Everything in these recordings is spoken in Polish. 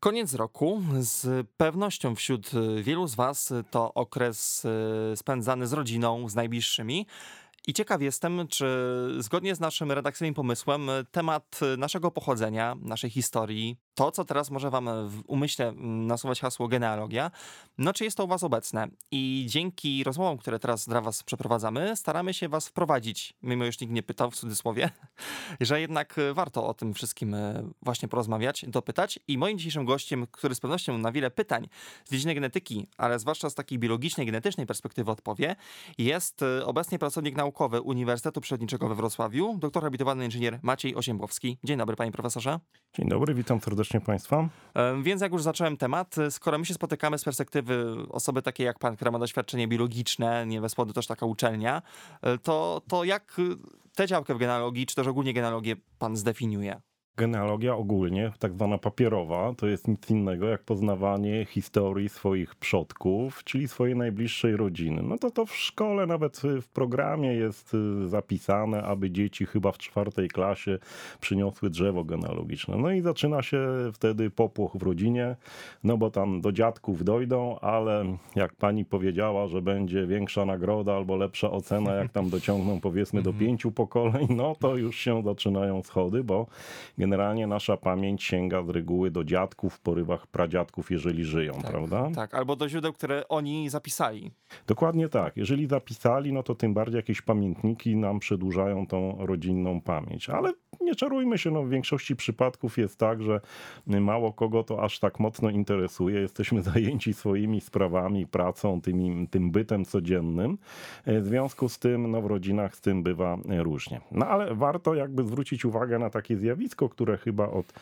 Koniec roku z pewnością wśród wielu z Was to okres e, spędzany z rodziną, z najbliższymi. I ciekaw jestem, czy zgodnie z naszym redakcyjnym pomysłem temat naszego pochodzenia, naszej historii, to, co teraz może wam w umyśle nasuwać hasło genealogia, no czy jest to u was obecne? I dzięki rozmowom, które teraz dla was przeprowadzamy, staramy się was wprowadzić, mimo już nikt nie pytał w cudzysłowie, że jednak warto o tym wszystkim e, właśnie porozmawiać, dopytać. I moim dzisiejszym gościem, który z pewnością na wiele pytań z dziedziny genetyki, ale zwłaszcza z takiej biologicznej, genetycznej perspektywy odpowie, jest e, obecnie pracownik naukowy Uniwersytetu Przyrodniczego we Wrocławiu, doktor habilitowany inżynier Maciej Osiembłowski. Dzień dobry, panie profesorze. Dzień dobry, witam serdecznie serdecznie Państwa. Więc jak już zacząłem temat, skoro my się spotykamy z perspektywy osoby takiej jak Pan, która ma doświadczenie biologiczne, nie bez powodu też taka uczelnia, e, to, to jak tę działkę w genealogii, czy też ogólnie genealogię Pan zdefiniuje? Genealogia ogólnie, tak zwana papierowa, to jest nic innego jak poznawanie historii swoich przodków, czyli swojej najbliższej rodziny. No to to w szkole, nawet w programie jest y, zapisane, aby dzieci chyba w czwartej klasie przyniosły drzewo genealogiczne. No i zaczyna się wtedy popłoch w rodzinie, no bo tam do dziadków dojdą, ale jak pani powiedziała, że będzie większa nagroda albo lepsza ocena, jak tam dociągną powiedzmy do mhm. pięciu pokoleń, no to już się zaczynają schody, bo generalnie nasza pamięć sięga z reguły do dziadków w porywach pradziadków, jeżeli żyją, tak, prawda? Tak, albo do źródeł, które oni zapisali. Dokładnie tak. Jeżeli zapisali, no to tym bardziej jakieś pamiętniki nam przedłużają tą rodzinną pamięć. Ale nie czarujmy się, no w większości przypadków jest tak, że mało kogo to aż tak mocno interesuje. Jesteśmy zajęci swoimi sprawami, pracą, tymi, tym bytem codziennym. W związku z tym, no w rodzinach z tym bywa różnie. No ale warto jakby zwrócić uwagę na takie zjawisko, które chyba od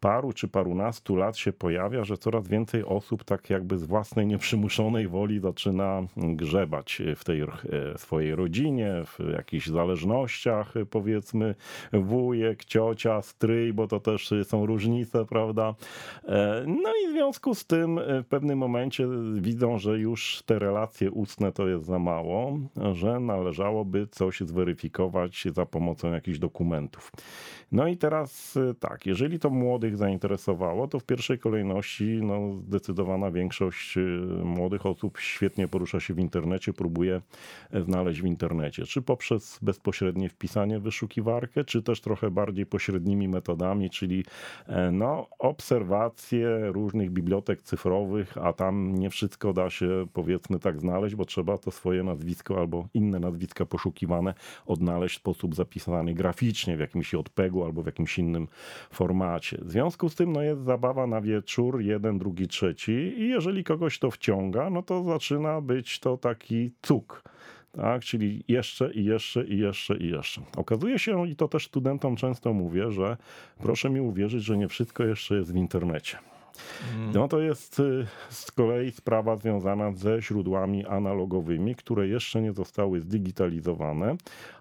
paru czy parunastu lat się pojawia, że coraz więcej osób tak jakby z własnej nieprzymuszonej woli zaczyna grzebać w tej e, swojej rodzinie, w jakichś zależnościach, powiedzmy wujek, ciocia, stryj, bo to też są różnice, prawda? E, no i w związku z tym e, w pewnym momencie widzą, że już te relacje ustne to jest za mało, że należałoby coś zweryfikować za pomocą jakichś dokumentów. No i teraz tak, jeżeli to młodych zainteresowało, to w pierwszej kolejności no, zdecydowana większość y, młodych osób świetnie porusza się w internecie, próbuje e, znaleźć w internecie, czy poprzez bezpośrednie wpisanie w wyszukiwarkę, czy też trochę bardziej pośrednimi metodami, czyli e, no, obserwacje różnych bibliotek cyfrowych, a tam nie wszystko da się powiedzmy tak znaleźć, bo trzeba to swoje nazwisko albo inne nazwiska poszukiwane odnaleźć w sposób zapisany graficznie w jakimś JPEG-u albo w jakimś innym formacie. W związku z tym no jest zabawa na wieczór, jeden, drugi, trzeci i jeżeli kogoś to wciąga, no to zaczyna być to taki cuk. Tak, czyli jeszcze i jeszcze i jeszcze i jeszcze. Okazuje się, i to też studentom często mówię, że proszę mi uwierzyć, że nie wszystko jeszcze jest w internecie. Mm. No to jest y, z kolei sprawa związana ze źródłami analogowymi, które jeszcze nie zostały zdigitalizowane,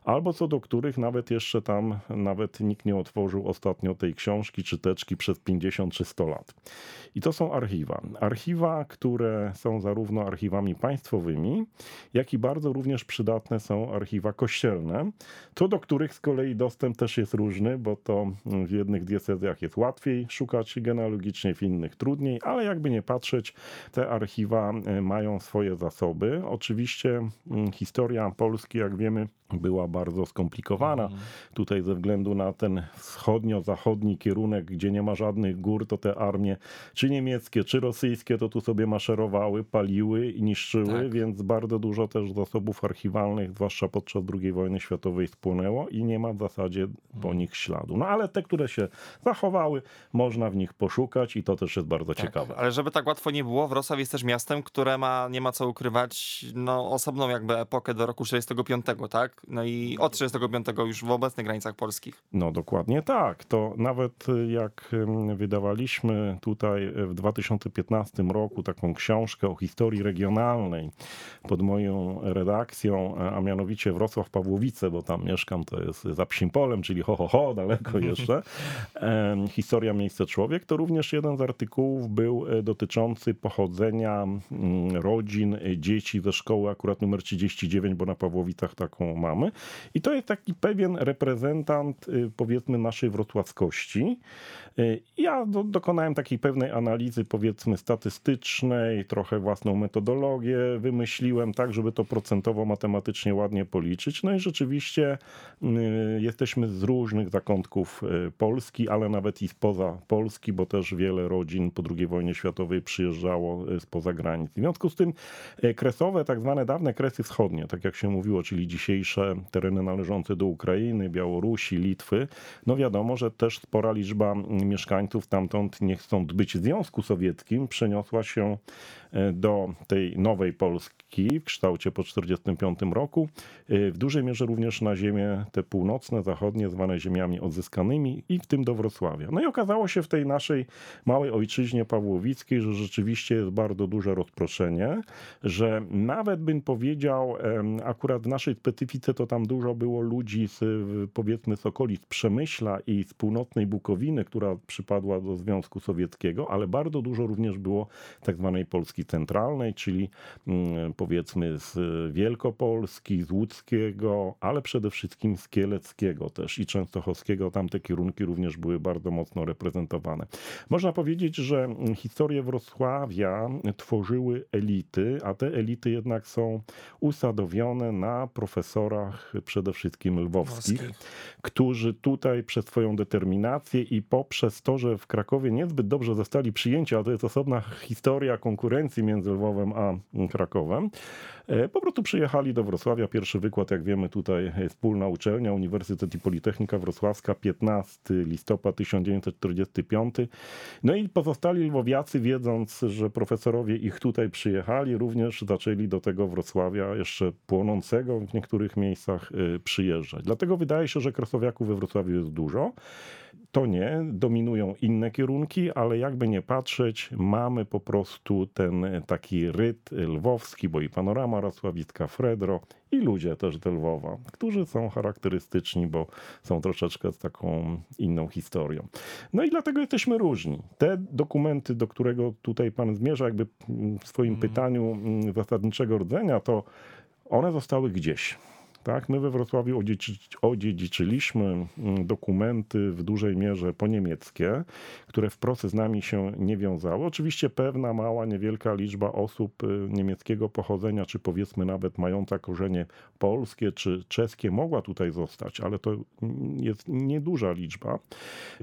albo co do których nawet jeszcze tam nawet nikt nie otworzył ostatnio tej książki czy teczki przez 50 czy 100 lat. I to są archiwa. Archiwa, które są zarówno archiwami państwowymi, jak i bardzo również przydatne są archiwa kościelne, co do których z kolei dostęp też jest różny, bo to w jednych diecezjach jest łatwiej szukać genealogicznie, w innych trudniej, ale jakby nie patrzeć, te archiwa e, mają swoje zasoby. Oczywiście mm, historia Polski, jak wiemy, była bardzo skomplikowana. Mhm. Tutaj ze względu na ten wschodnio-zachodni kierunek, gdzie nie ma żadnych gór, to te armie, czy niemieckie, czy rosyjskie, to tu sobie maszerowały, paliły i niszczyły, tak. więc bardzo dużo też zasobów archiwalnych, zwłaszcza podczas II wojny światowej, spłonęło i nie ma w zasadzie po mhm. nich śladu. No ale te, które się zachowały, można w nich poszukać i to też jest bardzo tak, ciekawe. Ale żeby tak łatwo nie było, Wrocław jest też miastem, które ma, nie ma co ukrywać, no, osobną jakby epokę do roku 45, tak? No i od 35 już w obecnych granicach polskich. No dokładnie tak. To nawet y, jak wydawaliśmy tutaj w 2015 roku taką książkę o historii regionalnej pod moją redakcją, a mianowicie Wrocław Pawłowice, bo tam mieszkam, to jest za Psim Polem, czyli ho, ho, ho, daleko jeszcze. Historia miejsce człowiek, to również jeden z artykułów był e, dotyczący pochodzenia rodzin, e, dzieci ze szkoły akurat numer 39, bo na Pawłowicach taką mamy. I to jest taki pewien reprezentant, y, powiedzmy, naszej wrocławskości. Y, ja do, dokonałem takiej pewnej analizy, powiedzmy, statystycznej, trochę własną metodologię wymyśliłem, tak, żeby to procentowo, matematycznie ładnie policzyć. No i rzeczywiście y, jesteśmy z różnych zakątków Polski, ale nawet i spoza Polski, bo też wiele rodzin po II wojnie światowej przyjeżdżało spoza granic. W związku z tym kresowe, tak zwane dawne kresy wschodnie, tak jak się mówiło, czyli dzisiejsze tereny należące do Ukrainy, Białorusi, Litwy, no wiadomo, że też spora liczba mieszkańców stamtąd, nie chcąc być w Związku Sowieckim, przeniosła się do tej nowej Polski w kształcie po 1945 roku. E, w dużej mierze również na ziemię te północne, zachodnie, zwane ziemiami odzyskanymi i w tym do Wrocławia. No i okazało się w tej naszej małej ojczyźnie pawłowickiej, że rzeczywiście jest bardzo duże rozproszenie, że nawet bym powiedział, akurat w naszej specyfice to tam dużo było ludzi z powiedzmy z okolic Przemyśla i z północnej Bukowiny, która przypadła do Związku Sowieckiego, ale bardzo dużo również było tak zwanej Polski centralnej, czyli mm, powiedzmy z Wielkopolski, z Łódzkiego, ale przede wszystkim z Kieleckiego też i Częstochowskiego. Tamte kierunki również były bardzo mocno reprezentowane. Można powiedzieć, że historię Wrocławia tworzyły elity, a te elity jednak są usadowione na profesorach przede wszystkim lwowskich, którzy tutaj przez swoją determinację i poprzez to, że w Krakowie niezbyt dobrze zostali przyjęci, a to jest osobna historia konkurencji między Lwowem a Krakowem, e, po prostu przyjechali do Wrocławia. Pierwszy wykład, jak wiemy, tutaj wspólna uczelnia, Uniwersytet i Politechnika Wrocławska, 15 listopad 1945. No i pozostali lwowiacy, wiedząc, że profesorowie ich tutaj przyjechali, również zaczęli do tego Wrocławia jeszcze płonącego w niektórych miejscach y, przyjeżdżać. Dlatego wydaje się, że krasowiaków we Wrocławiu jest dużo. To nie, dominują inne kierunki, ale jakby nie patrzeć, mamy po prostu ten taki ryt lwowski, bo i panorama Rosławicka, Fredro i ludzie też do Lwowa, którzy są charakterystyczni, bo są troszeczkę z taką inną historią. No i dlatego jesteśmy różni. Te dokumenty, do którego tutaj pan zmierza, jakby w swoim mm. pytaniu mm, zasadniczego rdzenia, to one zostały gdzieś. Tak, my we Wrocławiu odziedziczyliśmy mm, dokumenty w dużej mierze po niemieckie, które wprost z nami się nie wiązały. Oczywiście pewna mała, niewielka liczba osób y, niemieckiego pochodzenia, czy powiedzmy nawet mająca korzenie polskie czy czeskie, mogła tutaj zostać, ale to jest nieduża liczba.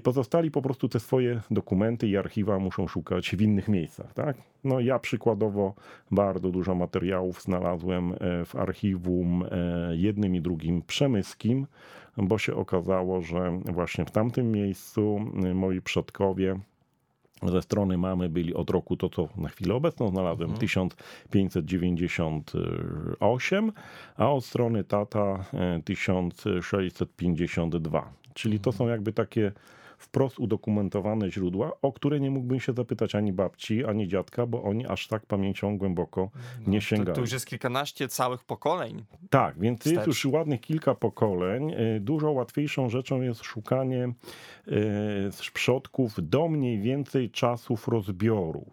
Pozostali po prostu te swoje dokumenty i archiwa muszą szukać w innych miejscach. Tak? No ja przykładowo bardzo dużo materiałów znalazłem e, w archiwum e, jednym i drugim przemyskim, bo się okazało, że właśnie w tamtym miejscu y, moi przodkowie ze strony mamy byli od roku to, co na chwilę obecną znalazłem, mhm. 1598, a od strony tata 1652. E, Czyli to są jakby takie wprost udokumentowane źródła, o które nie mógłbym się zapytać ani babci, ani dziadka, bo oni aż tak pamięcią głęboko no, nie sięgają. To, to, już jest kilkanaście całych pokoleń. Tak, więc wstecz. jest już ładnych kilka pokoleń. E, dużo łatwiejszą rzeczą jest szukanie z e, przodków do mniej więcej czasów rozbioru.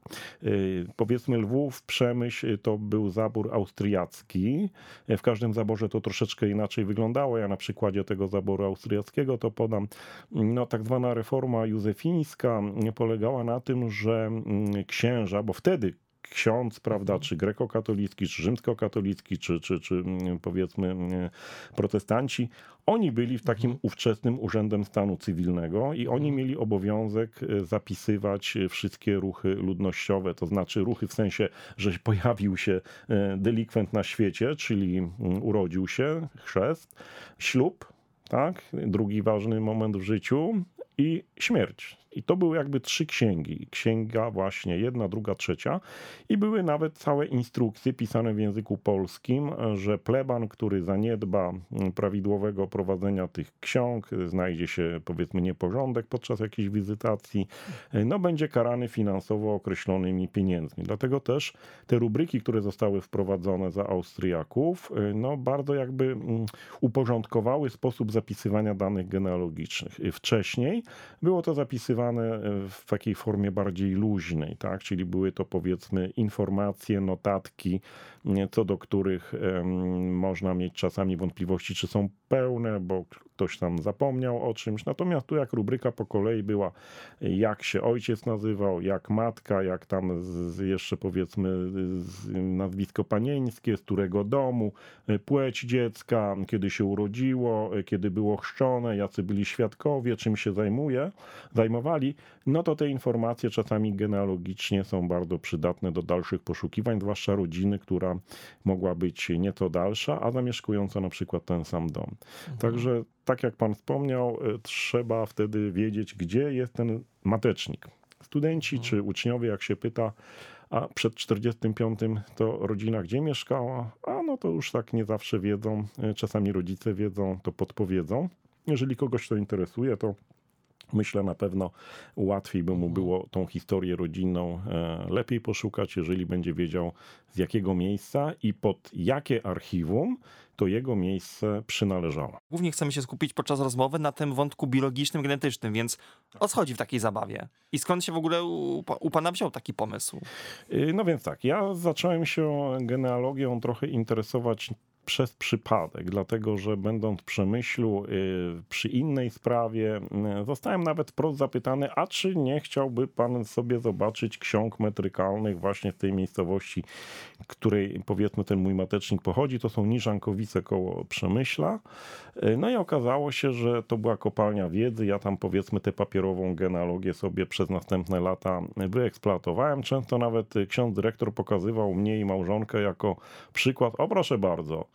E, powiedzmy Lwów, Przemyśl to był zabór austriacki. W każdym zaborze to troszeczkę inaczej wyglądało. Ja na przykładzie tego zaboru austriackiego to podam no, tak zwana reforma józefińska polegała na tym, że mm, księża, bo wtedy ksiądz, prawda, czy grekokatolicki, czy rzymskokatolicki, czy, czy, czy mm, powiedzmy mm, protestanci, oni byli w takim mhm. ówczesnym urzędem stanu cywilnego i oni mhm. mieli obowiązek e, zapisywać e, wszystkie ruchy ludnościowe, to znaczy ruchy w sensie, że pojawił się e, delikwent na świecie, czyli urodził się, chrzest, ślub, tak? Drugi ważny moment w życiu i śmierć. I to były jakby trzy księgi. Księga właśnie jedna, druga, trzecia. I były nawet całe instrukcje pisane w języku polskim, że pleban, który zaniedba prawidłowego prowadzenia tych ksiąg, znajdzie się powiedzmy nieporządek podczas jakiejś wizytacji, no będzie karany finansowo określonymi pieniędzmi. Dlatego też te rubryki, które zostały wprowadzone za Austriaków, no bardzo jakby mm, uporządkowały sposób zapisywania danych genealogicznych. Wcześniej było to zapisywane przepisywane w takiej formie bardziej luźnej, tak? Czyli były to powiedzmy informacje, notatki, co do których można mieć czasami wątpliwości, czy są pełne, bo ktoś tam zapomniał o czymś. Natomiast tu jak rubryka po kolei była, jak się ojciec nazywał, jak matka, jak tam z, jeszcze powiedzmy nazwisko panieńskie, z którego domu, płeć dziecka, kiedy się urodziło, kiedy było chrzczone, jacy byli świadkowie, czym się zajmuje, zajmowali, no to te informacje czasami genealogicznie są bardzo przydatne do dalszych poszukiwań, zwłaszcza rodziny, która mogła być nieco dalsza, a zamieszkująca na przykład ten sam dom. Mhm. Także, tak jak pan wspomniał, e, trzeba wtedy wiedzieć, gdzie jest ten matecznik. Studenci mhm. czy uczniowie, jak się pyta, a przed 45 to rodzina gdzie mieszkała, a no to już tak nie zawsze wiedzą, e, czasami rodzice wiedzą, to podpowiedzą. Jeżeli kogoś to interesuje, to Myślę, na pewno łatwiej by mu mhm. było tą historię rodzinną e, lepiej poszukać, jeżeli będzie wiedział z jakiego miejsca i pod jakie archiwum to jego miejsce przynależało. Głównie chcemy się skupić podczas rozmowy na tym wątku biologicznym, genetycznym, więc o co chodzi w takiej zabawie? I skąd się w ogóle u, u pana wziął taki pomysł? Y, no więc tak, ja zacząłem się genealogią trochę interesować przez przypadek, dlatego że będąc w Przemyślu y, przy innej sprawie, y, zostałem nawet wprost zapytany, a czy nie chciałby pan sobie zobaczyć ksiąg metrykalnych właśnie w tej miejscowości, której powiedzmy ten mój matecznik pochodzi, to są Niżankowice koło Przemyśla. Y, no i okazało się, że to była kopalnia wiedzy, ja tam powiedzmy tę papierową genealogię sobie przez następne lata wyeksploatowałem. Często nawet ksiądz dyrektor pokazywał mnie i małżonkę jako przykład, o proszę bardzo,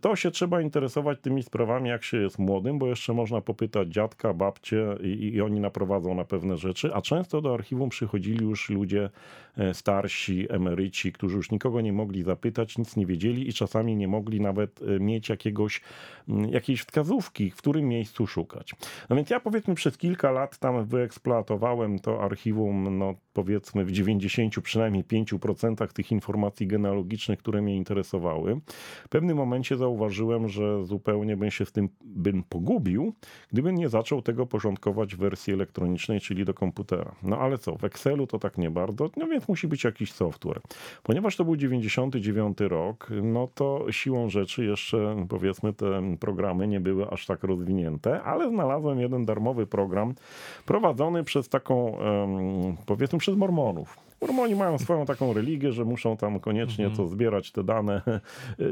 to się trzeba interesować tymi sprawami, jak się jest młodym, bo jeszcze można popytać dziadka, babcie i, i oni naprowadzą na pewne rzeczy, a często do archiwum przychodzili już ludzie e, starsi, emeryci, którzy już nikogo nie mogli zapytać, nic nie wiedzieli i czasami nie mogli nawet e, mieć jakiegoś, jakiejś wskazówki, w którym miejscu szukać. No więc ja powiedzmy przez kilka lat tam wyeksploatowałem to archiwum, no powiedzmy w 90 przynajmniej 5% tych informacji genealogicznych, które mnie interesowały. W pewnym momencie zauważyłem, że zupełnie bym się w tym bym pogubił, gdybym nie zaczął tego porządkować w wersji elektronicznej, czyli do komputera. No ale co, w Excelu to tak nie bardzo, no więc musi być jakiś software. Ponieważ to był 99 rok, no to siłą rzeczy jeszcze powiedzmy te programy nie były aż tak rozwinięte, ale znalazłem jeden darmowy program prowadzony przez taką powiedzmy przez Mormonów. Mormoni mają swoją taką religię, że muszą tam koniecznie to mhm. zbierać te dane.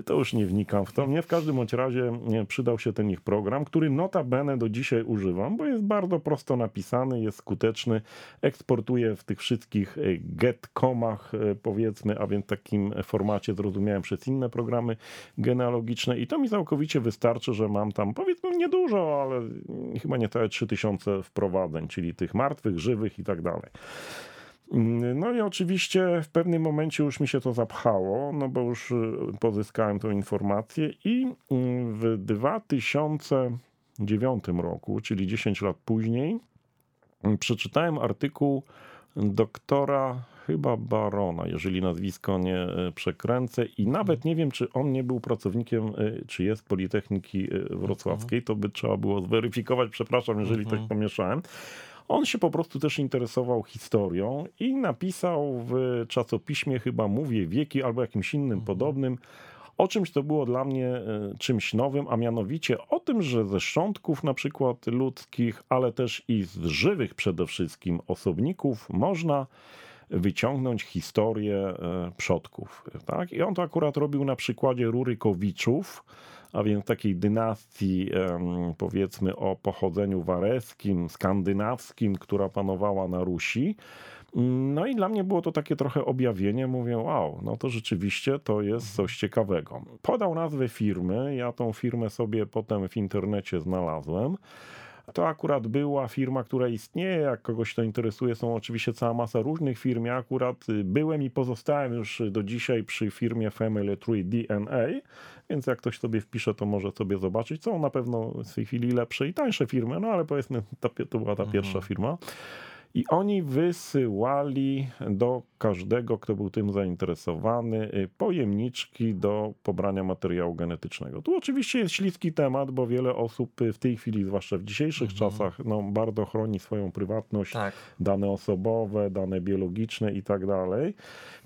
To już nie wnikam w to. Mnie w każdym bądź razie przydał się ten ich program, który notabene do dzisiaj używam, bo jest bardzo prosto napisany, jest skuteczny, eksportuje w tych wszystkich e, getcomach e, powiedzmy, a więc takim formacie zrozumiałem przez inne programy genealogiczne i to mi całkowicie wystarczy, że mam tam powiedzmy niedużo, ale chyba nie tyle 3000 wprowadzeń, czyli tych martwych, żywych i tak dalej. No i oczywiście w pewnym momencie już mi się to zapchało, no bo już y, pozyskałem tą informację i mm, w 2009 roku, czyli 10 lat później, mm, przeczytałem artykuł doktora chyba Barona, jeżeli nazwisko nie e, przekręcę i nawet nie wiem, czy on nie był pracownikiem, e, czy jest Politechniki e, Wrocławskiej, to by trzeba było zweryfikować, przepraszam, jeżeli coś pomieszałem. On się po prostu też interesował historią i napisał w czasopiśmie chyba Mówię Wieki albo jakimś innym mhm. podobnym o czymś, co było dla mnie e, czymś nowym, a mianowicie o tym, że ze szczątków na przykład ludzkich, ale też i z żywych przede wszystkim osobników można wyciągnąć historię e, przodków. Tak? I on to akurat robił na przykładzie Rurykowiczów, a więc takiej dynastii, powiedzmy o pochodzeniu wareskim, skandynawskim, która panowała na Rusi. No i dla mnie było to takie trochę objawienie. Mówię, wow, no to rzeczywiście to jest coś ciekawego. Podał nazwę firmy, ja tą firmę sobie potem w internecie znalazłem. To akurat była firma, która istnieje. Jak kogoś to interesuje, są oczywiście cała masa różnych firm. Ja akurat y, byłem i pozostałem już do dzisiaj przy firmie Family Tree DNA, więc jak ktoś sobie wpisze, to może sobie zobaczyć. Są na pewno w tej chwili lepsze i tańsze firmy, no ale powiedzmy, to była ta mhm. pierwsza firma. I oni wysyłali do każdego, kto był tym zainteresowany, y, pojemniczki do pobrania materiału genetycznego. Tu oczywiście jest śliski temat, bo wiele osób w tej chwili, zwłaszcza w dzisiejszych mhm. czasach, no, bardzo chroni swoją prywatność, tak. dane osobowe, dane biologiczne i tak dalej,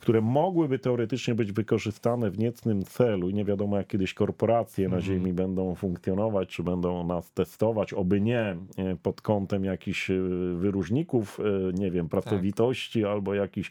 które mogłyby teoretycznie być wykorzystane w niecnym celu i nie wiadomo jak kiedyś korporacje mhm. na Ziemi będą funkcjonować, czy będą nas testować, oby nie y, pod kątem jakichś y, wyróżników, nie wiem, pracowitości tak. albo jakichś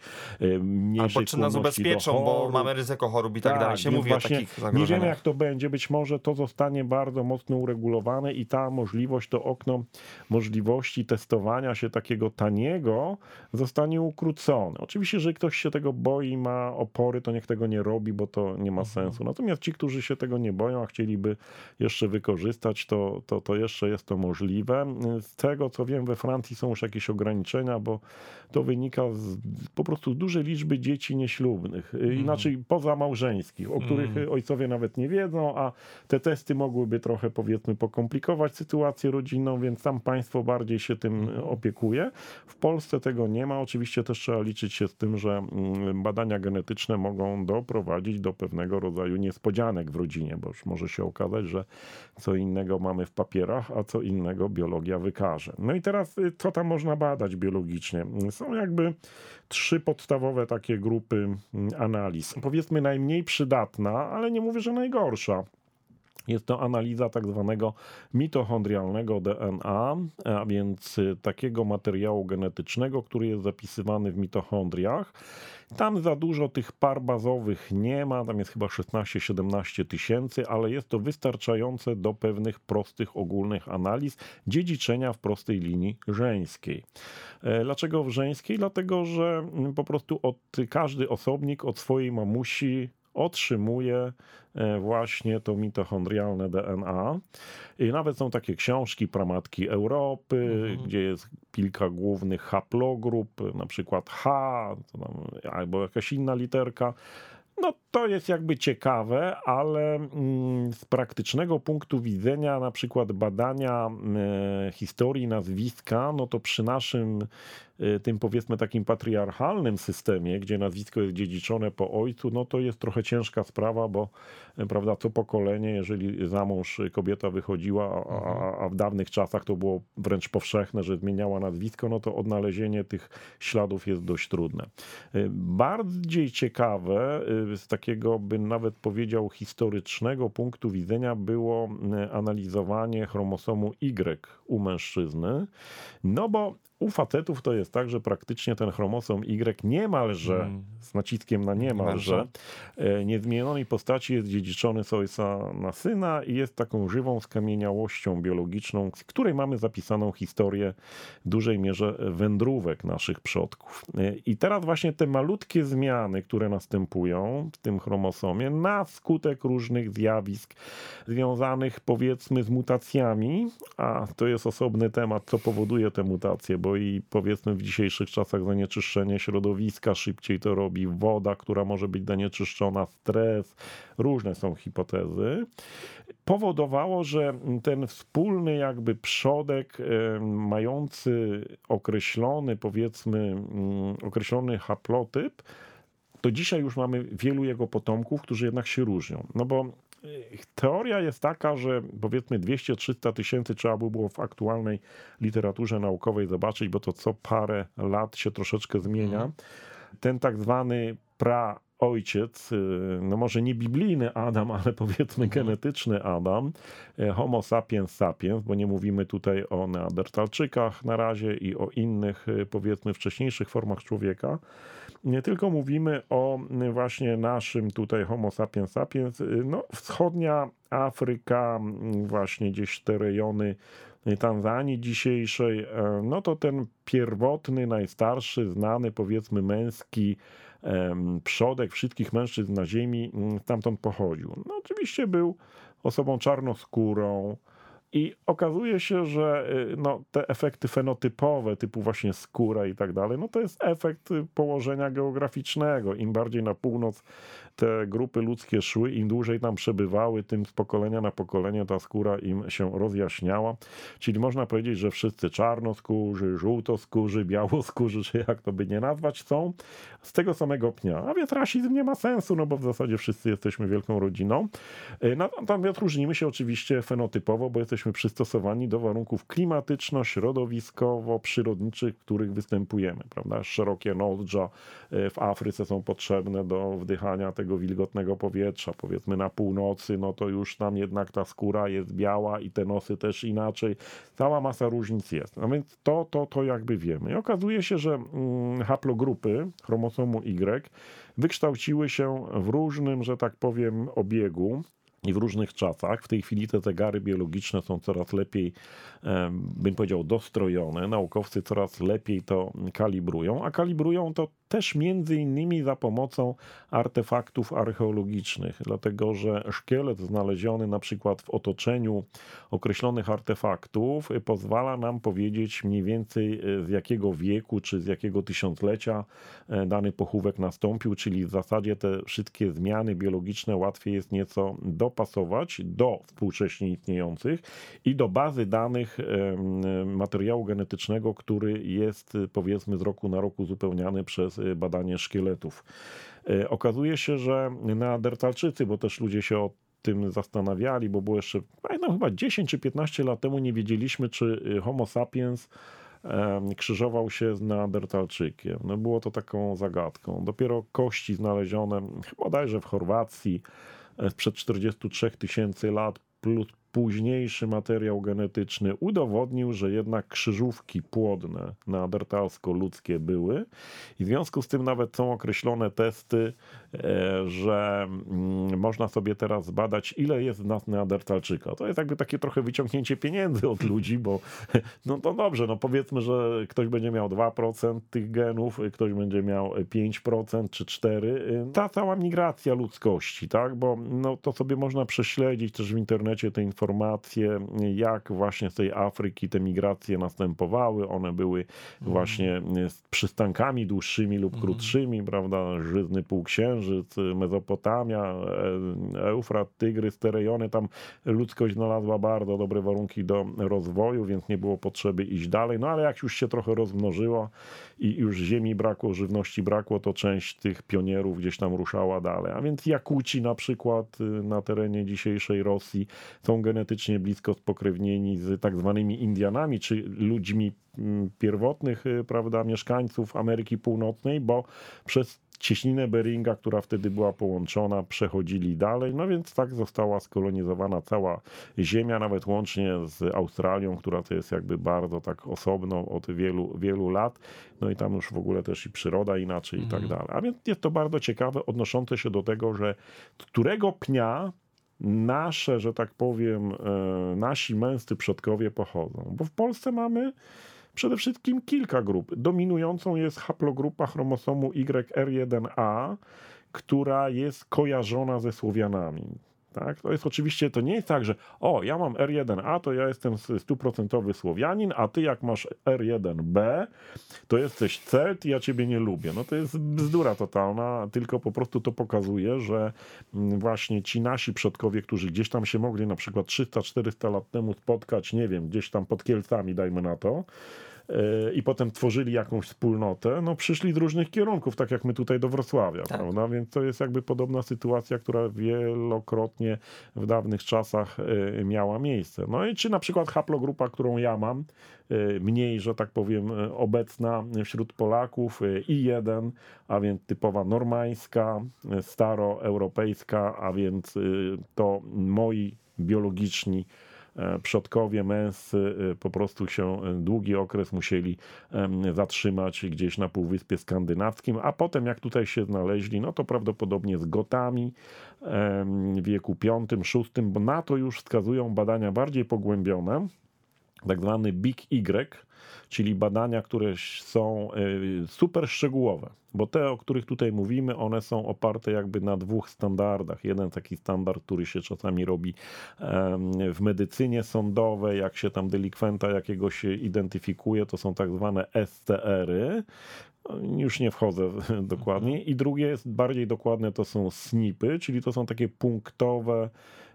mniejszej Albo czy nas ubezpieczą, bo mamy ryzyko chorób i tak, tak dalej. Się mówi o takich zagrożeniach. Nie wiemy jak to będzie. Być może to zostanie bardzo mocno uregulowane i ta możliwość, to okno możliwości testowania się takiego taniego zostanie ukrócone. Oczywiście, jeżeli ktoś się tego boi, ma opory, to niech tego nie robi, bo to nie ma mhm. sensu. Natomiast ci, którzy się tego nie boją, a chcieliby jeszcze wykorzystać, to, to, to jeszcze jest to możliwe. Z tego, co wiem, we Francji są już jakieś ograniczenia, bo to wynika z po prostu dużej liczby dzieci nieślubnych, mm. inaczej pozamałżeńskich, o których mm. ojcowie nawet nie wiedzą, a te testy mogłyby trochę powiedzmy pokomplikować sytuację rodzinną, więc tam państwo bardziej się tym mm. opiekuje. W Polsce tego nie ma. Oczywiście też trzeba liczyć się z tym, że mm, badania genetyczne mogą doprowadzić do pewnego rodzaju niespodzianek w rodzinie, bo już może się okazać, że co innego mamy w papierach, a co innego biologia wykaże. No i teraz y, co tam można badać biologicznie? Są jakby trzy podstawowe takie grupy mm, analiz. Powiedzmy najmniej przydatna, ale nie mówię, że najgorsza. Jest to analiza tak zwanego mitochondrialnego DNA, a więc y, takiego materiału genetycznego, który jest zapisywany w mitochondriach. Tam za dużo tych par bazowych nie ma, tam jest chyba 16-17 tysięcy, ale jest to wystarczające do pewnych prostych, ogólnych analiz dziedziczenia w prostej linii żeńskiej. E, dlaczego w żeńskiej? Dlatego, że mm, po prostu od, każdy osobnik od swojej mamusi otrzymuje e, właśnie to mitochondrialne DNA. I nawet są takie książki Pramatki Europy, mhm. gdzie jest kilka głównych haplogrup, na przykład H, albo jakaś inna literka. No to jest jakby ciekawe, ale mm, z praktycznego punktu widzenia, na przykład badania e, historii nazwiska, no to przy naszym tym powiedzmy takim patriarchalnym systemie, gdzie nazwisko jest dziedziczone po ojcu, no to jest trochę ciężka sprawa, bo y, prawda, co pokolenie, jeżeli za mąż kobieta wychodziła, a, a w dawnych czasach to było wręcz powszechne, że zmieniała nazwisko, no to odnalezienie tych śladów jest dość trudne. Y, bardziej ciekawe z takiego, bym nawet powiedział, historycznego punktu widzenia było analizowanie chromosomu Y u mężczyzny, no bo u facetów to jest tak, że praktycznie ten chromosom Y niemalże, mm. z naciskiem na niemalże, niemalże. niezmienionej postaci jest dziedziczony z ojca na syna i jest taką żywą skamieniałością biologiczną, z której mamy zapisaną historię w dużej mierze wędrówek naszych przodków. E, I teraz właśnie te malutkie zmiany, które następują w tym chromosomie na skutek różnych zjawisk związanych powiedzmy z mutacjami, a to jest osobny temat, co powoduje te mutacje, bo i powiedzmy w dzisiejszych czasach zanieczyszczenie środowiska szybciej to robi, woda, która może być zanieczyszczona, stres, różne są hipotezy, powodowało, że ten wspólny jakby przodek mający określony powiedzmy mm, określony haplotyp, to dzisiaj już mamy wielu jego potomków, którzy jednak się różnią. No bo Teoria jest taka, że powiedzmy 200-300 tysięcy trzeba by było w aktualnej literaturze naukowej zobaczyć, bo to co parę lat się troszeczkę zmienia. Mhm. Ten tak zwany pra ojciec, y, no może nie biblijny Adam, ale powiedzmy mhm. genetyczny Adam, y, Homo sapiens sapiens, bo nie mówimy tutaj o neandertalczykach na razie i o innych y, powiedzmy wcześniejszych formach człowieka, nie tylko mówimy o właśnie naszym tutaj Homo sapiens sapiens, no wschodnia Afryka, właśnie gdzieś te rejony Tanzanii dzisiejszej, e, no to ten pierwotny, najstarszy, znany powiedzmy męski przodek wszystkich mężczyzn na ziemi stamtąd pochodził. No oczywiście był osobą czarnoskórą, I okazuje się, że y, no, te efekty fenotypowe, typu właśnie skóra i tak dalej, no to jest efekt położenia geograficznego. Im bardziej na północ te grupy ludzkie szły, im dłużej tam przebywały, tym z pokolenia na pokolenie ta skóra im się rozjaśniała. Czyli można powiedzieć, że wszyscy czarnoskórzy, żółtoskórzy, białoskórzy, czy jak to by nie nazwać, są z tego samego pnia. A więc rasizm nie ma sensu, no bo w zasadzie wszyscy jesteśmy wielką rodziną. Y, natomiast różnimy się oczywiście fenotypowo, bo jesteśmy przystosowani do warunków klimatyczno-środowiskowo-przyrodniczych, w których występujemy. Prawda? Szerokie nozdrza y, w Afryce są potrzebne do wdychania tego wilgotnego powietrza. Powiedzmy na północy, no to już tam jednak ta skóra jest biała i te nosy też inaczej. Cała masa różnic jest. No więc to, to, to jakby wiemy. I okazuje się, że mm, haplogrupy chromosomu Y wykształciły się w różnym, że tak powiem, obiegu i w różnych czasach. W tej chwili te zegary biologiczne są coraz lepiej, bym powiedział, dostrojone. Naukowcy coraz lepiej to kalibrują, a kalibrują to też między innymi za pomocą artefaktów archeologicznych, dlatego że szkielet znaleziony na przykład w otoczeniu określonych artefaktów pozwala nam powiedzieć mniej więcej e, z jakiego wieku czy z jakiego tysiąclecia e, dany pochówek nastąpił, czyli w zasadzie te wszystkie zmiany biologiczne łatwiej jest nieco dopasować do współcześnie istniejących i do bazy danych materiału genetycznego, który jest powiedzmy z roku na rok uzupełniany przez badanie szkieletów. Y, okazuje się, że neandertalczycy, bo też ludzie się o tym zastanawiali, bo było jeszcze, pamiętam, chyba 10 czy 15 lat temu nie wiedzieliśmy, czy y, Homo sapiens krzyżował się z Neandertalczykiem. No było to taką zagadką. Dopiero kości znalezione, chyba bodajże w Chorwacji, sprzed 43 tysięcy lat, plus późniejszy materiał genetyczny udowodnił, że jednak krzyżówki płodne neandertalsko-ludzkie były i w związku z tym nawet są określone testy, e, że mm, można sobie teraz zbadać, ile jest w nas neandertalczyka. To jest jakby takie trochę wyciągnięcie pieniędzy od ludzi, bo no to dobrze, no powiedzmy, że ktoś będzie miał 2% tych genów, ktoś będzie miał 5% czy 4%. Ta cała migracja ludzkości, tak, bo no to sobie można prześledzić też w internecie te informacje, informacje, jak właśnie z tej Afryki te migracje następowały. One były mhm. właśnie z przystankami dłuższymi lub mhm. krótszymi, prawda? Żyzny Półksiężyc, Mezopotamia, e, Eufrat, Tygrys, te rejony. Tam ludzkość znalazła bardzo dobre warunki do rozwoju, więc nie było potrzeby iść dalej. No ale jak już się trochę rozmnożyło i już ziemi brakło, żywności brakło, to część tych pionierów gdzieś tam ruszała dalej. A więc Jakuci na przykład na terenie dzisiejszej Rosji są genetycznie blisko spokrewnieni z tak zwanymi Indianami, czy ludźmi mm, pierwotnych, y, prawda, mieszkańców Ameryki Północnej, bo przez cieśninę Beringa, która wtedy była połączona, przechodzili dalej. No więc tak została skolonizowana cała Ziemia, nawet łącznie z Australią, która to jest jakby bardzo tak osobno od wielu, wielu lat. No i tam już w ogóle też i przyroda inaczej i tak mhm. dalej. A więc jest to bardzo ciekawe, odnoszące się do tego, że którego pnia nasze, że tak powiem, e, nasi męscy przodkowie pochodzą. Bo w Polsce mamy przede wszystkim kilka grup. Dominującą jest haplogrupa chromosomu YR1A, która jest kojarzona ze Słowianami. Tak? To jest oczywiście, to nie jest tak, że o, ja mam R1A, to ja jestem stuprocentowy Słowianin, a ty jak masz R1B, to jesteś Celt i ja ciebie nie lubię. No to jest bzdura totalna, tylko po prostu to pokazuje, że mm, właśnie ci nasi przodkowie, którzy gdzieś tam się mogli na przykład 300-400 lat temu spotkać, nie wiem, gdzieś tam pod Kielcami, dajmy na to, i potem tworzyli jakąś wspólnotę, no przyszli z różnych kierunków, tak jak my tutaj do Wrocławia, tak. prawda? Więc to jest jakby podobna sytuacja, która wielokrotnie w dawnych czasach e, miała miejsce. No i czy na przykład haplogrupa, którą ja mam, e, mniej, że tak powiem, e, obecna wśród Polaków, I1, a więc typowa normańska, staroeuropejska, a więc to moi biologiczni E, przodkowie męscy e, po prostu się e, długi okres musieli zatrzymać gdzieś na Półwyspie Skandynawskim, a potem jak tutaj się znaleźli, no to prawdopodobnie z Gotami w wieku V, VI, bo na to już wskazują badania bardziej pogłębione tak zwany Big Y, czyli badania, które są y, super szczegółowe, bo te, o których tutaj mówimy, one są oparte jakby na dwóch standardach. Jeden taki standard, który się czasami robi w medycynie sądowej, jak się tam delikwenta jakiegoś identyfikuje, to są tak zwane STR-y, już nie wchodzę dokładnie. I drugie jest bardziej dokładne, to są SNPy, czyli to są takie punktowe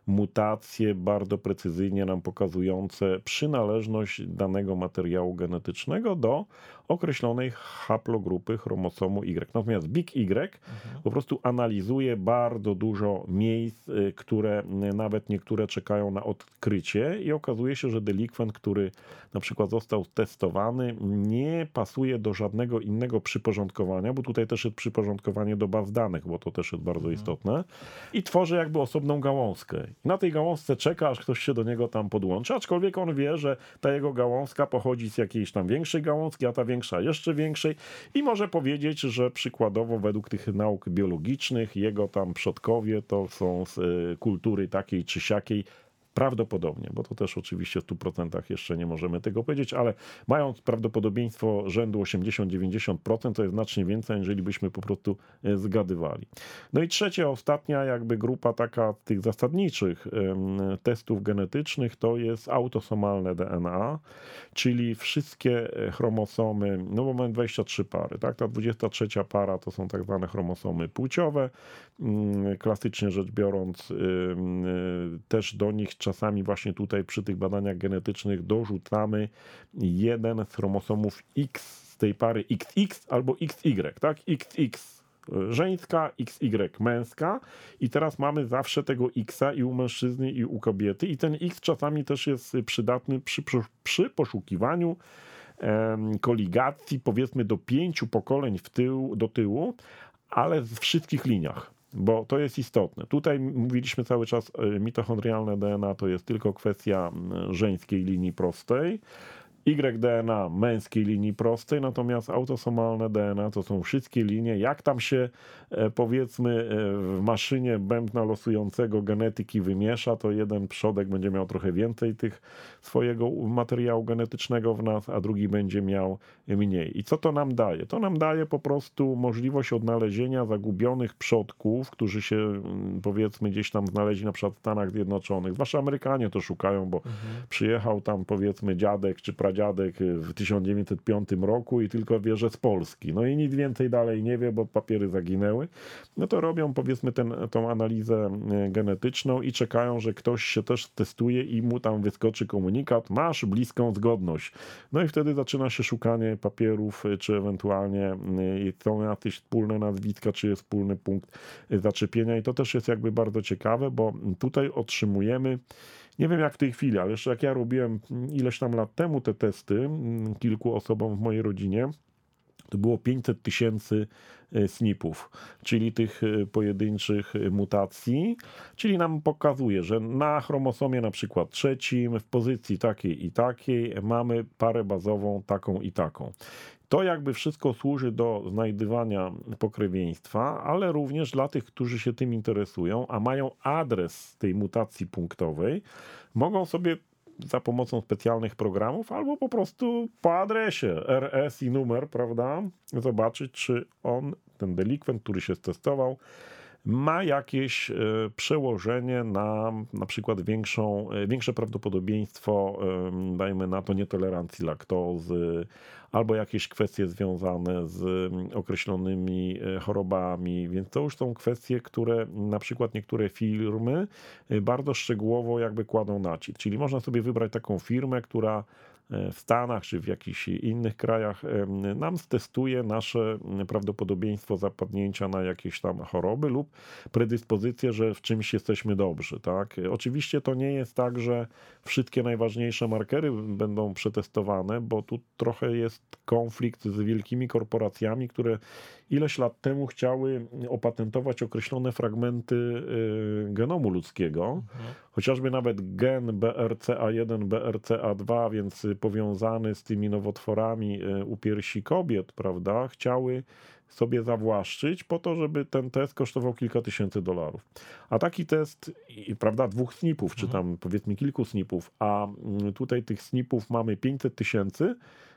mutacje bardzo precyzyjnie nam pokazujące przynależność danego materiału genetycznego do określonej haplogrupy chromosomu Y. Natomiast Big Y mhm. po prostu analizuje bardzo dużo miejsc, y, które nawet niektóre czekają na odkrycie i okazuje się, że delikwent, który na przykład został testowany, nie pasuje do żadnego innego przyporządkowania, bo tutaj też jest przyporządkowanie do baz danych, bo to też jest bardzo mhm. istotne i tworzy jakby osobną gałązkę. Na tej gałązce czeka, aż ktoś się do niego tam podłączy, aczkolwiek on wie, że ta jego gałązka pochodzi z jakiejś tam większej gałązki, a ta większa jeszcze większej i może powiedzieć, że przykładowo według tych nauk biologicznych jego tam przodkowie to są z y, kultury takiej czy siakiej, Prawdopodobnie, bo to też oczywiście w 100% jeszcze nie możemy tego powiedzieć, ale mając prawdopodobieństwo rzędu 80-90%, to jest znacznie więcej, jeżeli byśmy po prostu e, zgadywali. No i trzecia, ostatnia jakby grupa taka tych zasadniczych testów genetycznych to jest autosomalne DNA, czyli wszystkie e, chromosomy, no bo mamy 23 pary, tak? Ta 23 para to są tak zwane chromosomy płciowe, mm, klasycznie rzecz biorąc e, też do nich czasami właśnie tutaj przy tych badaniach genetycznych dorzucamy jeden z chromosomów X z tej pary XX albo XY, tak? XX żeńska, XY męska. I teraz mamy zawsze tego Xa i u mężczyzny i u kobiety. I ten X czasami też jest przydatny przy, przy, przy poszukiwaniu koligacji powiedzmy do pięciu pokoleń w tył, do tyłu, ale w wszystkich liniach bo to jest istotne. Tutaj mówiliśmy cały czas, e, mitochondrialne DNA to jest tylko kwestia żeńskiej linii prostej, YDNA męskiej linii prostej, natomiast autosomalne DNA to są wszystkie linie. Jak tam się e, powiedzmy e, w maszynie bębna losującego genetyki wymiesza, to jeden przodek będzie miał trochę więcej tych swojego materiału genetycznego w nas, a drugi będzie miał mniej. I co to nam daje? To nam daje po prostu możliwość odnalezienia zagubionych przodków, którzy się mm, powiedzmy gdzieś tam znaleźli na przykład w Stanach Zjednoczonych. Zwłaszcza Amerykanie to szukają, bo mhm. przyjechał tam powiedzmy dziadek czy pradziadek pradziadek w 1905 roku i tylko wie, że z Polski. No i nic więcej dalej nie wie, bo papiery zaginęły. No to robią powiedzmy ten, tą analizę e, genetyczną i czekają, że ktoś się też testuje i mu tam wyskoczy komunikat, masz bliską zgodność. No i wtedy zaczyna się szukanie papierów, e, czy ewentualnie są jakieś wspólne nazwiska, czy jest wspólny punkt zaczepienia i to też jest jakby bardzo ciekawe, bo tutaj otrzymujemy nie wiem jak w tej chwili, ale jeszcze jak ja robiłem ileś tam lat temu te testy mm, kilku osobom w mojej rodzinie, to było 500 tysięcy e, SNP-ów, czyli tych e, pojedynczych e, mutacji, czyli nam pokazuje, że na chromosomie na przykład trzecim, w pozycji takiej i takiej mamy parę bazową taką i taką. To jakby wszystko służy do znajdywania pokrewieństwa, ale również dla tych, którzy się tym interesują, a mają adres tej mutacji punktowej, mogą sobie za pomocą specjalnych programów albo po prostu po adresie RS i numer, prawda, zobaczyć, czy on, ten delikwent, który się testował, ma jakieś e, przełożenie na na przykład większą, e, większe prawdopodobieństwo, dajmy na to, nietolerancji laktozy, albo jakieś kwestie związane z określonymi e, chorobami, więc to już są kwestie, które na przykład niektóre firmy bardzo szczegółowo jakby kładą nacisk. Czyli można sobie wybrać taką firmę, która w Stanach czy w jakichś innych krajach nam stestuje nasze prawdopodobieństwo zapadnięcia na jakieś tam choroby lub predyspozycje, że w czymś jesteśmy dobrzy. Tak? Oczywiście to nie jest tak, że wszystkie najważniejsze markery będą przetestowane, bo tu trochę jest konflikt z wielkimi korporacjami, które ileś lat temu chciały opatentować określone fragmenty y, genomu ludzkiego, mhm. chociażby nawet gen BRCA1, BRCA2, więc powiązany z tymi nowotworami y, u piersi kobiet, prawda, chciały sobie zawłaszczyć po to, żeby ten test kosztował kilka tysięcy dolarów. A taki test, prawda, dwóch snipów, czy tam powiedzmy kilku snipów, a mm, tutaj tych snipów mamy 500 tysięcy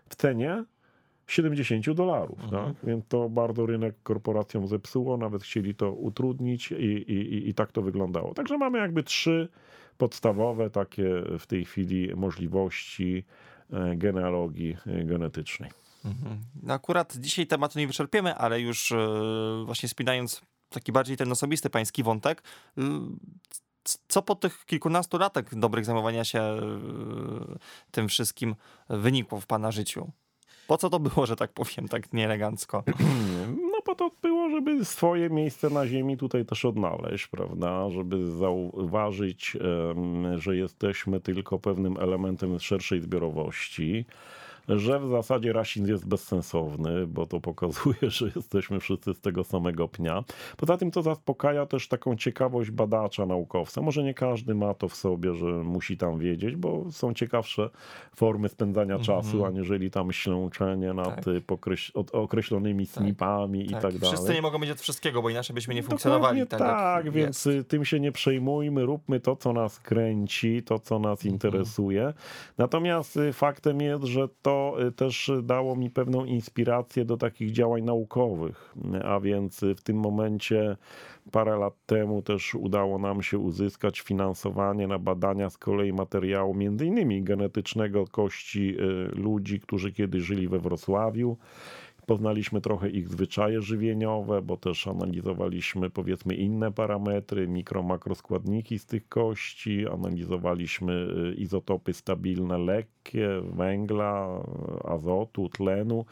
w cenie 70 dolarów. Mhm. Tak? Więc to bardzo rynek korporacjom zepsuło, nawet chcieli to utrudnić i, i, i tak to wyglądało. Także mamy jakby trzy podstawowe takie w tej chwili możliwości e, genealogii e, genetycznej. Mhm. No akurat dzisiaj tematu nie wyczerpiemy, ale już e, właśnie spinając taki bardziej ten osobisty pański wątek, co po tych kilkunastu latach dobrych zajmowania się tym wszystkim wynikło w pana życiu? Po co to było, że tak powiem, tak nieelegancko? No po to było, żeby swoje miejsce na ziemi tutaj też odnaleźć, prawda? Żeby zauważyć, że jesteśmy tylko pewnym elementem szerszej zbiorowości że w zasadzie rasizm jest bezsensowny, bo to pokazuje, że jesteśmy wszyscy z tego samego pnia. Poza tym to zaspokaja też taką ciekawość badacza, naukowca. Może nie każdy ma to w sobie, że musi tam wiedzieć, bo są ciekawsze formy spędzania mhm. czasu, aniżeli tam ślęczenie nad tak. określonymi tak. snipami tak. i tak dalej. Wszyscy nie mogą mieć od wszystkiego, bo inaczej byśmy nie funkcjonowali. tak, tak więc jest. tym się nie przejmujmy, róbmy to, co nas kręci, to, co nas mhm. interesuje. Natomiast y, faktem jest, że to Y, też dało mi pewną inspirację do takich działań naukowych. A więc w tym momencie parę lat temu też udało nam się uzyskać finansowanie na badania z kolei materiału między innymi genetycznego kości y, ludzi, którzy kiedyś żyli we Wrocławiu. Poznaliśmy trochę ich zwyczaje żywieniowe, bo też analizowaliśmy powiedzmy inne parametry, mikro, makroskładniki z tych kości, analizowaliśmy y, izotopy stabilne lekkie, węgla, azotu, tlenu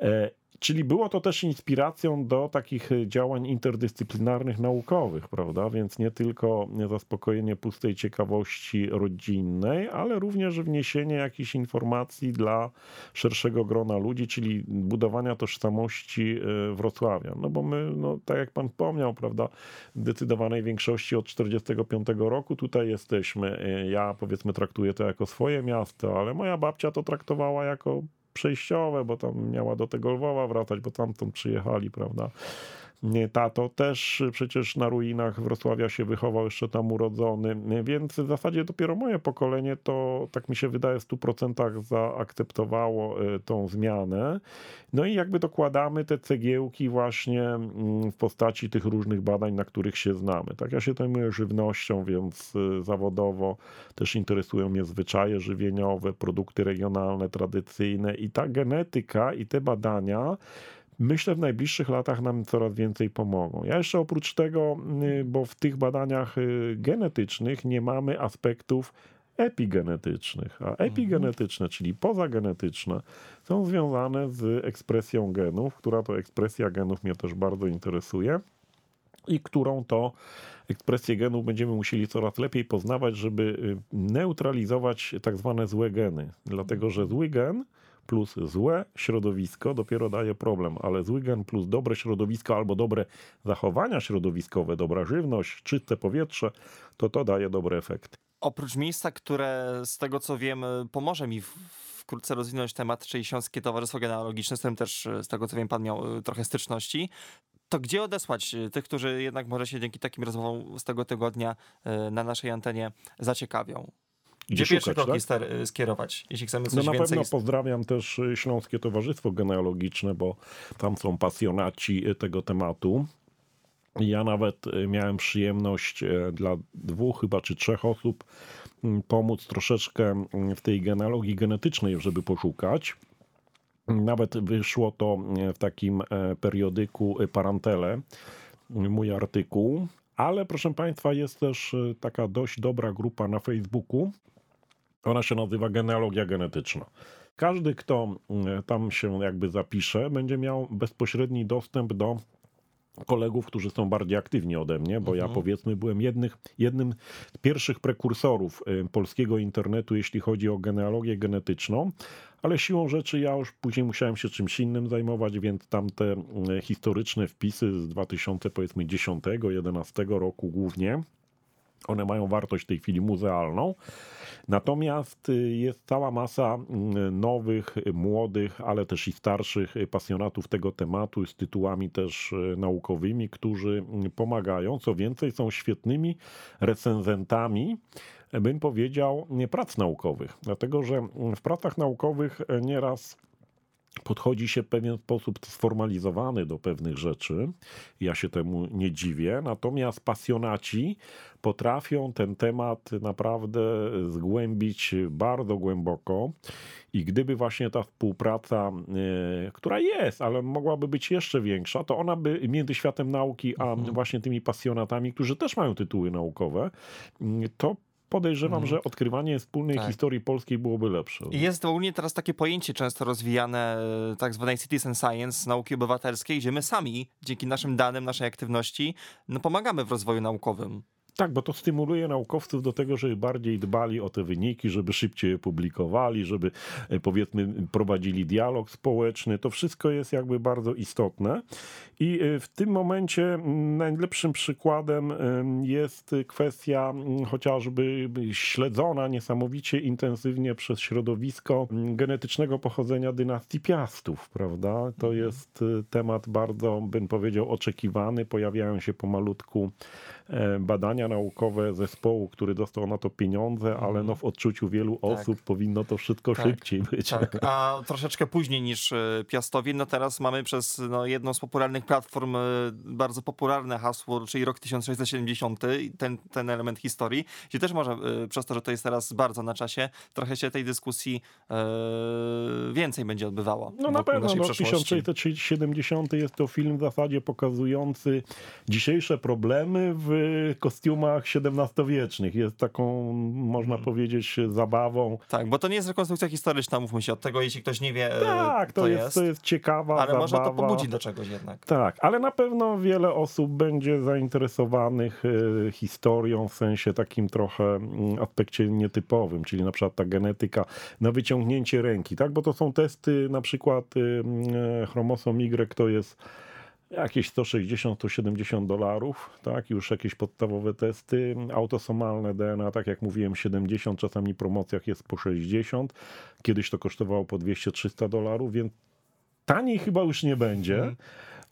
e, Czyli było to też inspiracją do takich e, działań interdyscyplinarnych, naukowych, prawda? Więc nie tylko zaspokojenie pustej ciekawości rodzinnej, ale również wniesienie jakichś informacji dla szerszego grona ludzi, czyli budowania tożsamości e, Wrocławia. No bo my, no, tak jak pan wspomniał, prawda, w zdecydowanej większości od 45 roku tutaj jesteśmy. E, ja powiedzmy traktuję to jako swoje miasto, ale moja babcia to traktowała jako przejściowe, bo tam miała do tego Lwowa wracać, bo tamtąd przyjechali, prawda. Tato też przecież na ruinach Wrocławia się wychował, jeszcze tam urodzony, więc w zasadzie dopiero moje pokolenie to, tak mi się wydaje, w 100% zaakceptowało e, tą zmianę. No i jakby dokładamy te cegiełki właśnie mm, w postaci tych różnych badań, na których się znamy. Tak, ja się zajmuję żywnością, więc e, zawodowo też interesują mnie zwyczaje żywieniowe, produkty regionalne, tradycyjne i ta genetyka i te badania myślę w najbliższych latach nam coraz więcej pomogą. Ja jeszcze oprócz tego, y, bo w tych badaniach y, genetycznych nie mamy aspektów epigenetycznych, a mhm. epigenetyczne, czyli pozagenetyczne, są związane z ekspresją genów, która to ekspresja genów mnie też bardzo interesuje i którą to ekspresję genów będziemy musieli coraz lepiej poznawać, żeby y, neutralizować tak zwane złe geny. Dlatego, że zły gen plus złe środowisko dopiero daje problem, ale zły gen plus dobre środowisko albo dobre zachowania środowiskowe, dobra żywność, czyste powietrze, to to daje dobre efekty. Oprócz miejsca, które z tego co wiem pomoże mi wkrótce rozwinąć temat, czyli Śląskie Towarzystwo Genealogiczne, z którym też z tego co wiem pan miał y, trochę styczności, to gdzie odesłać y, tych, którzy jednak może się dzięki takim rozmowom z tego tygodnia y, na naszej antenie zaciekawią? Gdzie, Gdzie pierwsze kroki tak? skierować, jeśli chcemy coś no na więcej... pewno pozdrawiam też y, Śląskie Towarzystwo Genealogiczne, bo tam są pasjonaci y, tego tematu. Ja nawet y, miałem przyjemność dla dwóch chyba czy trzech osób mm, pomóc troszeczkę mm, w tej genealogii genetycznej, żeby poszukać. Nawet wyszło to w takim e, periodyku Parantele, mój artykuł. Ale proszę Państwa, jest też taka dość dobra grupa na Facebooku, ona się nazywa genealogia genetyczna. Każdy, kto mm, tam się jakby zapisze, będzie miał bezpośredni dostęp do kolegów, którzy są bardziej aktywni ode mnie, bo mhm. ja powiedzmy byłem jednych, jednym z pierwszych prekursorów y, polskiego internetu, jeśli chodzi o genealogię genetyczną, ale siłą rzeczy ja już później musiałem się czymś innym zajmować, więc tamte y, historyczne wpisy z 2010-2011 roku głównie one mają wartość w tej chwili muzealną. Natomiast y, jest cała masa nowych, młodych, ale też i starszych pasjonatów tego tematu z tytułami też y, naukowymi, którzy pomagają. Co więcej, są świetnymi recenzentami bym powiedział, prac naukowych, dlatego że w pracach naukowych nieraz podchodzi się w pewien sposób sformalizowany do pewnych rzeczy. Ja się temu nie dziwię. Natomiast pasjonaci potrafią ten temat naprawdę zgłębić bardzo głęboko. I gdyby właśnie ta współpraca, e, która jest, ale mogłaby być jeszcze większa, to ona by między światem nauki a mhm. właśnie tymi pasjonatami, którzy też mają tytuły naukowe, to podejrzewam, mm. że odkrywanie wspólnej tak. historii polskiej byłoby lepsze. Jest ogólnie teraz takie pojęcie często rozwijane, e, tak zwanej citizen science, nauki obywatelskiej, gdzie my sami, dzięki naszym danym, naszej aktywności, no pomagamy w rozwoju naukowym. Tak, bo to stymuluje naukowców do tego, żeby bardziej dbali o te wyniki, żeby szybciej je publikowali, żeby e, powiedzmy prowadzili dialog społeczny. To wszystko jest jakby bardzo istotne. I e, w tym momencie najlepszym przykładem jest kwestia chociażby śledzona niesamowicie intensywnie przez środowisko genetycznego pochodzenia dynastii Piastów, prawda? To mhm. jest e, temat bardzo, bym powiedział, oczekiwany. Pojawiają się pomalutku badania naukowe zespołu, który dostał na to pieniądze, ale mhm. no w odczuciu wielu tak. osób powinno to wszystko tak. szybciej być. Tak. A troszeczkę później niż e, Piastowie, no teraz mamy przez no, jedną z popularnych platform e, bardzo popularne hasło, czyli rok 1670, ten, ten element historii, gdzie też może e, przez to, że to jest teraz bardzo na czasie, trochę się tej dyskusji e, więcej będzie odbywało. No na pewno, no, 1670 jest to film w zasadzie pokazujący dzisiejsze problemy w kostiumach XVII-wiecznych. Jest taką, można hmm. powiedzieć, zabawą. Tak, bo to nie jest rekonstrukcja historyczna, mówmy się od tego, jeśli ktoś nie wie. E, tak, to, to jest, jest, to jest ciekawa Ale zabawa. może to pobudzi do czegoś jednak. Tak, ale na pewno wiele osób będzie zainteresowanych e, historią w sensie takim trochę mm, aspekcie nietypowym, czyli na przykład ta genetyka na wyciągnięcie ręki, tak? Bo to są testy, na przykład e, chromosom Y to jest jakieś 160-170 dolarów, tak, już jakieś podstawowe testy, autosomalne DNA, tak jak mówiłem, 70, czasami w promocjach jest po 60, kiedyś to kosztowało po 200-300 dolarów, więc taniej chyba już nie będzie. Mhm.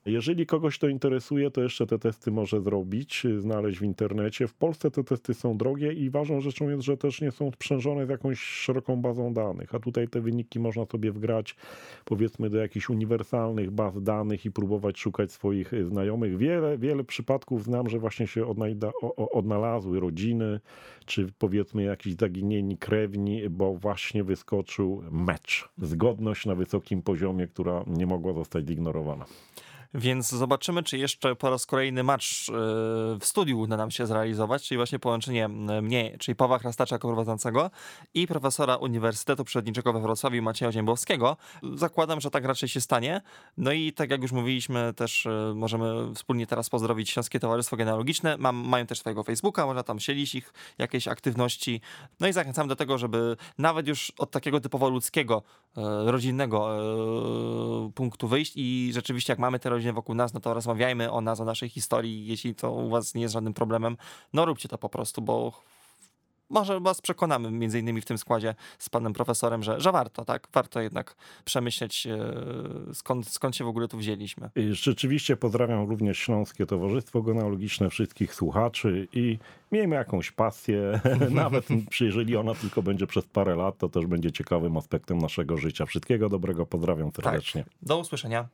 Jeżeli kogoś to interesuje, to jeszcze te testy może zrobić, znaleźć w internecie. W Polsce te testy są drogie i ważną rzeczą jest, że też nie są sprzężone z jakąś szeroką bazą danych, a tutaj te wyniki można sobie wgrać powiedzmy do jakichś uniwersalnych baz danych i próbować szukać swoich znajomych. Wiele, wiele przypadków znam, że właśnie się odnajda, odnalazły rodziny, czy powiedzmy jakiś zaginieni krewni, bo właśnie wyskoczył mecz. Zgodność na wysokim poziomie, która nie mogła zostać zignorowana. Więc zobaczymy, czy jeszcze po raz kolejny match e, w studiu uda nam się zrealizować, czyli właśnie połączenie mnie, czyli Pawła Chrastacza prowadzącego i profesora Uniwersytetu Przyrodniczego we Wrocławiu Macieja Ziębowskiego. Zakładam, że tak raczej się stanie. No i tak jak już mówiliśmy, też e, możemy wspólnie teraz pozdrowić Śląskie Towarzystwo Genealogiczne. Mam, mają też swojego Facebooka, można tam śledzić ich jakieś aktywności. No i zachęcam do tego, żeby nawet już od takiego typowo ludzkiego, e, rodzinnego punktu wyjść i rzeczywiście jak mamy te rodziny wokół nas, no to rozmawiajmy o nas, o naszej historii. Jeśli to u was nie jest żadnym problemem, no róbcie to po prostu, bo może was przekonamy, między innymi w tym składzie z panem profesorem, że, że warto, tak? Warto jednak przemyśleć, e, skąd, skąd się w ogóle tu wzięliśmy. I rzeczywiście pozdrawiam również Śląskie Towarzystwo Genealogiczne, wszystkich słuchaczy i miejmy jakąś pasję, nawet jeżeli ona tylko będzie przez parę lat, to też będzie ciekawym aspektem naszego życia. Wszystkiego dobrego, pozdrawiam serdecznie. Tak. Do usłyszenia.